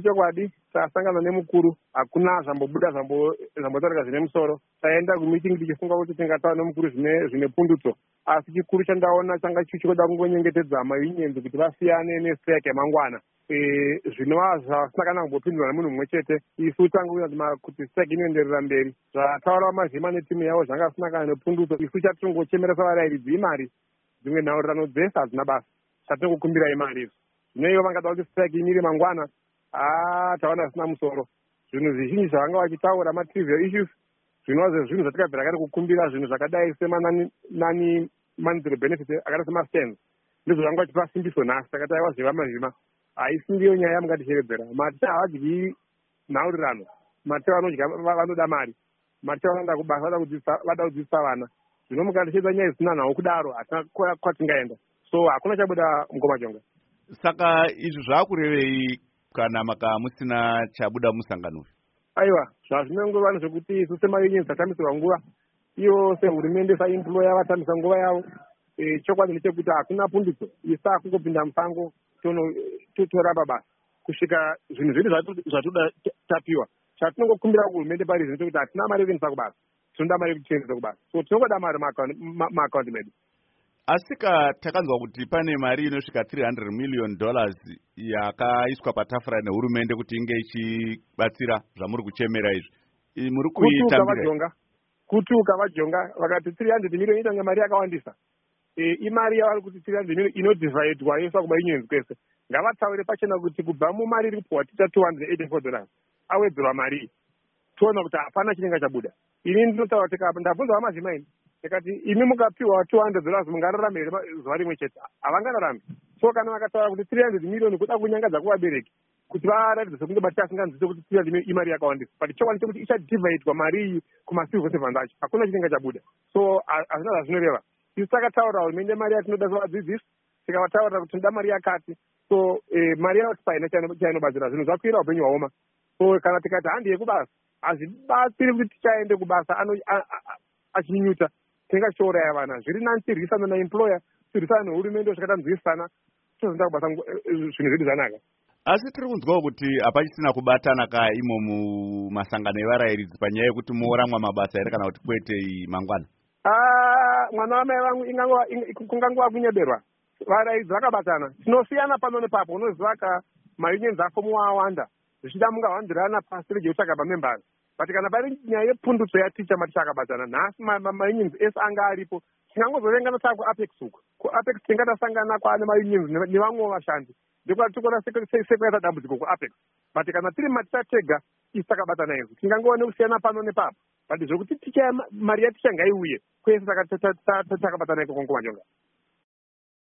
zvechokwadi tasangana nemukuru hakuna zvambobuda zvambotaurika zvine musoro. Taenda kumiting tichifunga kuti tingataura nemukuru zvine pundutso. Asi chikuru chandaona changa chichioda kungonyengetedza maunionzi kuti vasiyane nestrike yemangwana e, zvinova zvasina kana kumbopindurwa nemunhu mumwe chete. Isu tangu kuti strike inoenderera mberi. Zvataurawa mazhima netimu yavo zvanga zvisina kana nepundutso. Isu chatinongochemeresa varayiridzi imari dzimwe nhaurirano dzese hadzina basa. Chatinongokumbira imari izvo zvino ivo vangada kuti strike imiri mangwana haa taona zvisina musoro. Zvinhu zvizhinji zvavanga vachitaura matrivial issues zvinova zvezvinhu zvatikabvira kare kukumbira zvinhu zvakadai semanani monetary benefit akada semastans ndizvo zvanga vachipa simbiso nhasi takati aiwa zviva mazvima. Haisi ndiyo nyaya yamungatishevedzera maticha havadyi nhaurirano. Maticha vanodya vanoda mari. Maticha vanoenda kubasa vada kudzidzisa vana. Zvino mukatishevedza nyaya zvisina nhau kudaro hatina kwatingaenda. So hakuna chabuda mukomajonga saka izvi zvaakurevei kana maka musina chabuda musangano aiwa zvazvinongova nezvekuti isu semaunion dzatambisirwa nguva iyo sehurumende saemploya vatambisa nguva yavo e, chokwadi ndechekuti hakuna pundutso isa kungopinda musango toramba basa kusvika zvinhu zvedu zvatoda tapiwa chatinongokumbira kuhurumende pari zvinote kuti hatina mari yekuendesa kubasa tinoda mari yekuchiendesa kubasa so tinongoda mari maakaundi medu asika takanzwa kuti pane mari inosvika 300 million dollars yakaiswa patafura nehurumende kuti inge ichibatsira zvamuri kuchemera izvi muri kuitavajonga kuti ukavajonga vakati 300 million itange mari yakawandisa. E, imari yavari kuti 300 million inodivhaidwa yoiswa kumaunions kwese. Ngavataure pachena kuti kubva mumari iri kupuhwa tita 284 dollars awedzerwa mari iyi. Toona kuti hapana chinenge chabuda. Ini ndinotaura kuti ndabvunza tikati imi mukapiwa two hundred dollars mungararame here zuva rimwe chete. Havangararami. So kana vakataura kuti three hundred million kuda kunyangadza kuvabereki kuti varatidze sekunge bati asinganzwise kuti three hundred imari yakawandisa but chokwadi chekuti ichadivhaidwa mari iyi kumacivil servants acho hakuna chinenge chabuda. So hazvina zvazvinoreva. Isu takataurira hurumende mari yatinoda sevadzidzisi tikavataurira kuti tinoda mari yakati. So eh, mari yanoti paina chainobatsira zvinhu zvakwira upenyu hwaoma. So kana tikati handi yekubasa hazvibatsiri kuti tichaende kubasa achinyuta tingachiuraya vana. Zviri nani tirwisana naemployer tirwisana nehurumende zvakatanzwisana tozoenda kubasa eh, zvinhu zvedu zvanaka. Asi tiri kunzwawo kuti hapachisina kubatana ka imo mumasangano evarayiridzi panyaya yekuti mooramwa mabasa here kana kuti kwete mangwana? Ah, mwana wamai vangu kungangova kunyeberwa varayiridzi vakabatana. Tinosiyana pano nepapo. Unoziva ka maunions afomu waawanda zvichida mungahwandirana pasi rege kutsvaga pamembers but kana pari nyaya yepundutso yaticha mati chakabatana nhasi maunions ese anga aripo. Tingangozovengana saa kuapex uko kuapex tinga tasangana kwaane maunions nevamwewo vashandi ndekuati tikuona sekuyaita dambudziko kuapex but kana tiri maticha tega isi takabatana izvo tingangoone kusiyana pano nepapo but zvokuti ticha mari yaticha ngaiuye kwese takabatana iko kongo majonga